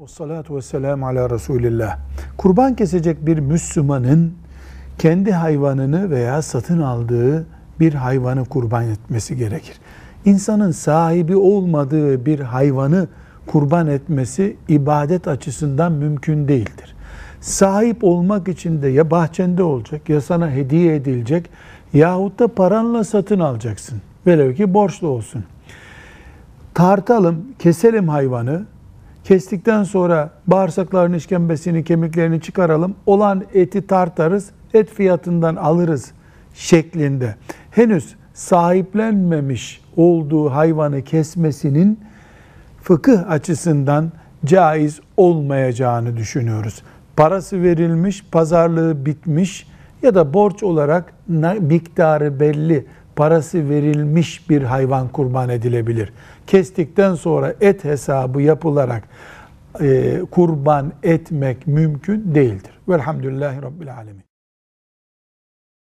Ve salatu ve selamu ala Resulillah. Kurban kesecek bir Müslümanın kendi hayvanını veya satın aldığı bir hayvanı kurban etmesi gerekir. İnsanın sahibi olmadığı bir hayvanı kurban etmesi ibadet açısından mümkün değildir. Sahip olmak için de ya bahçende olacak ya sana hediye edilecek yahut da paranla satın alacaksın. Velev ki borçlu olsun. Tartalım, keselim hayvanı, Kestikten sonra bağırsaklarını, işkembesini, kemiklerini çıkaralım. Olan eti tartarız, et fiyatından alırız şeklinde. Henüz sahiplenmemiş olduğu hayvanı kesmesinin fıkıh açısından caiz olmayacağını düşünüyoruz. Parası verilmiş, pazarlığı bitmiş ya da borç olarak miktarı belli, parası verilmiş bir hayvan kurban edilebilir. Kestikten sonra et hesabı yapılarak e, kurban etmek mümkün değildir. Velhamdülillahi Rabbil Alemin.